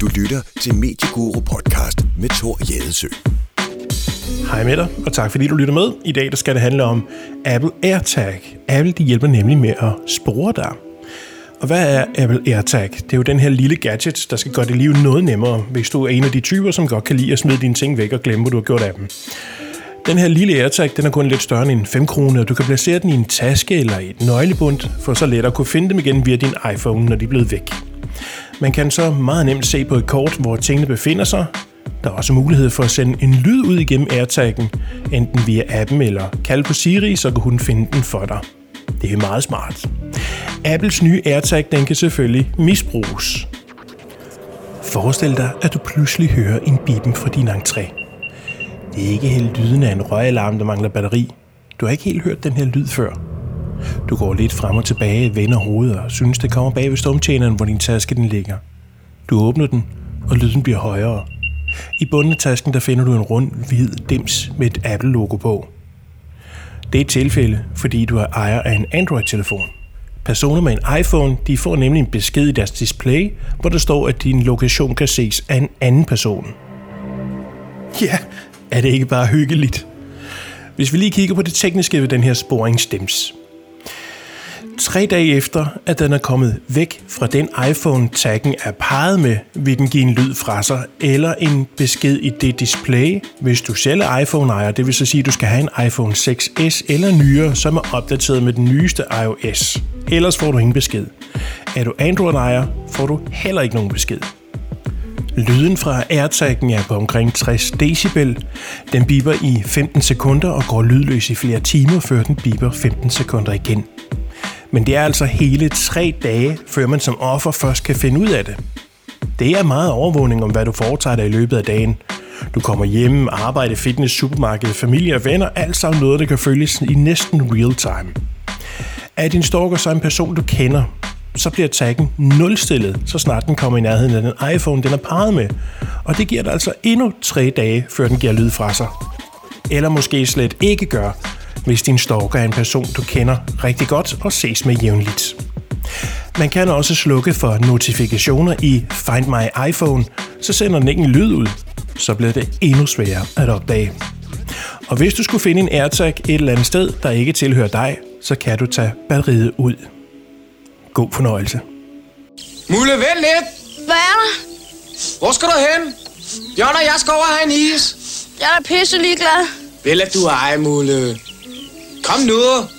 Du lytter til Medieguru podcast med Thor Jadesø. Hej med dig, og tak fordi du lytter med. I dag der skal det handle om Apple AirTag. Apple de hjælper nemlig med at spore dig. Og hvad er Apple AirTag? Det er jo den her lille gadget, der skal gøre dit liv noget nemmere, hvis du er en af de typer, som godt kan lide at smide dine ting væk og glemme, hvad du har gjort af dem. Den her lille AirTag, den er kun lidt større end en 5 kroner, og du kan placere den i en taske eller i et nøglebund, for så let at kunne finde dem igen via din iPhone, når de er blevet væk. Man kan så meget nemt se på et kort, hvor tingene befinder sig. Der er også mulighed for at sende en lyd ud igennem AirTaggen, enten via appen eller kalde på Siri, så kan hun finde den for dig. Det er meget smart. Apples nye AirTag, den kan selvfølgelig misbruges. Forestil dig, at du pludselig hører en bippen fra din entré. Det er ikke helt lyden af en røgalarm, der mangler batteri. Du har ikke helt hørt den her lyd før. Du går lidt frem og tilbage, vender hovedet og synes, det kommer bag ved stumtjeneren, hvor din taske den ligger. Du åbner den, og lyden bliver højere. I bunden af tasken der finder du en rund, hvid dims med et Apple-logo på. Det er et tilfælde, fordi du er ejer af en Android-telefon. Personer med en iPhone de får nemlig en besked i deres display, hvor der står, at din lokation kan ses af en anden person. Ja, er det ikke bare hyggeligt? Hvis vi lige kigger på det tekniske ved den her sporingsdims, Tre dage efter, at den er kommet væk fra den iPhone, taggen er peget med, vil den give en lyd fra sig, eller en besked i det display. Hvis du selv er iPhone-ejer, det vil så sige, at du skal have en iPhone 6s eller nyere, som er opdateret med den nyeste iOS. Ellers får du ingen besked. Er du Android-ejer, får du heller ikke nogen besked. Lyden fra AirTag'en er på omkring 60 decibel. Den biber i 15 sekunder og går lydløs i flere timer, før den biber 15 sekunder igen. Men det er altså hele tre dage, før man som offer først kan finde ud af det. Det er meget overvågning om, hvad du foretager dig i løbet af dagen. Du kommer hjem, arbejde, fitness, supermarked, familie og venner, alt sammen noget, der kan følges i næsten real time. Er din stalker så en person, du kender, så bliver taggen nulstillet, så snart den kommer i nærheden af den iPhone, den er parret med. Og det giver dig altså endnu tre dage, før den giver lyd fra sig. Eller måske slet ikke gør, hvis din stalker er en person, du kender rigtig godt og ses med jævnligt. Man kan også slukke for notifikationer i Find My iPhone, så sender den ikke en lyd ud. Så bliver det endnu sværere at opdage. Og hvis du skulle finde en AirTag et eller andet sted, der ikke tilhører dig, så kan du tage batteriet ud. God fornøjelse. Mulle, vent lidt! Hvad er der? Hvor skal du hen? Bjørn og jeg skal over og have en is. Jeg er pisse ligeglad. Vel er du ej, Mulle. Komm nur!